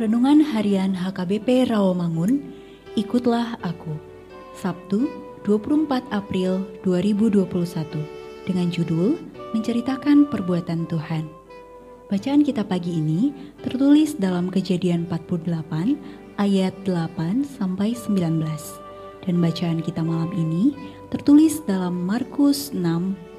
Renungan Harian HKBP Rawamangun, Ikutlah Aku. Sabtu, 24 April 2021 dengan judul Menceritakan Perbuatan Tuhan. Bacaan kita pagi ini tertulis dalam Kejadian 48 ayat 8 sampai 19 dan bacaan kita malam ini tertulis dalam Markus 6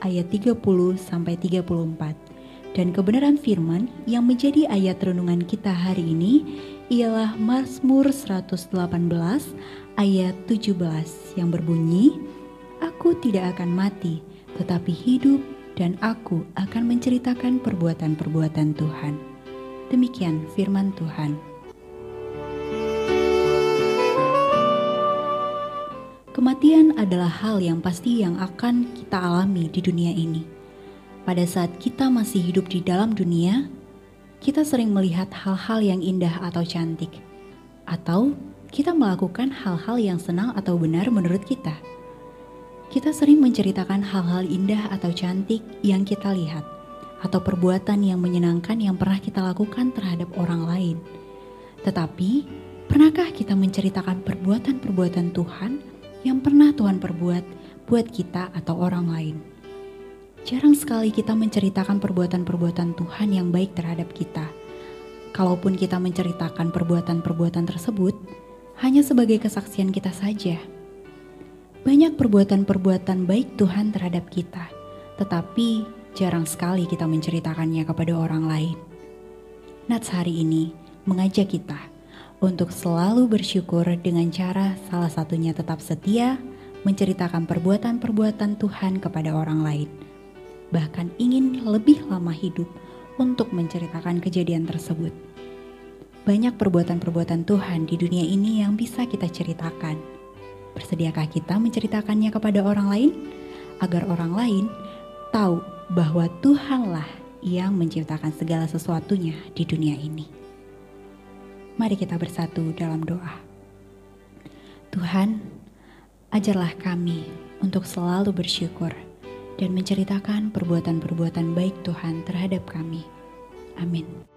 ayat 30 sampai 34 dan kebenaran firman yang menjadi ayat renungan kita hari ini ialah Mazmur 118 ayat 17 yang berbunyi, Aku tidak akan mati, tetapi hidup dan aku akan menceritakan perbuatan-perbuatan Tuhan. Demikian firman Tuhan. Kematian adalah hal yang pasti yang akan kita alami di dunia ini pada saat kita masih hidup di dalam dunia, kita sering melihat hal-hal yang indah atau cantik, atau kita melakukan hal-hal yang senang atau benar menurut kita. Kita sering menceritakan hal-hal indah atau cantik yang kita lihat, atau perbuatan yang menyenangkan yang pernah kita lakukan terhadap orang lain. Tetapi, pernahkah kita menceritakan perbuatan-perbuatan Tuhan yang pernah Tuhan perbuat buat kita atau orang lain? Jarang sekali kita menceritakan perbuatan-perbuatan Tuhan yang baik terhadap kita. Kalaupun kita menceritakan perbuatan-perbuatan tersebut, hanya sebagai kesaksian kita saja. Banyak perbuatan-perbuatan baik Tuhan terhadap kita, tetapi jarang sekali kita menceritakannya kepada orang lain. Nats hari ini mengajak kita untuk selalu bersyukur dengan cara salah satunya tetap setia menceritakan perbuatan-perbuatan Tuhan kepada orang lain bahkan ingin lebih lama hidup untuk menceritakan kejadian tersebut. Banyak perbuatan-perbuatan Tuhan di dunia ini yang bisa kita ceritakan. Bersediakah kita menceritakannya kepada orang lain agar orang lain tahu bahwa Tuhanlah yang menciptakan segala sesuatunya di dunia ini? Mari kita bersatu dalam doa. Tuhan, ajarlah kami untuk selalu bersyukur dan menceritakan perbuatan-perbuatan baik Tuhan terhadap kami. Amin.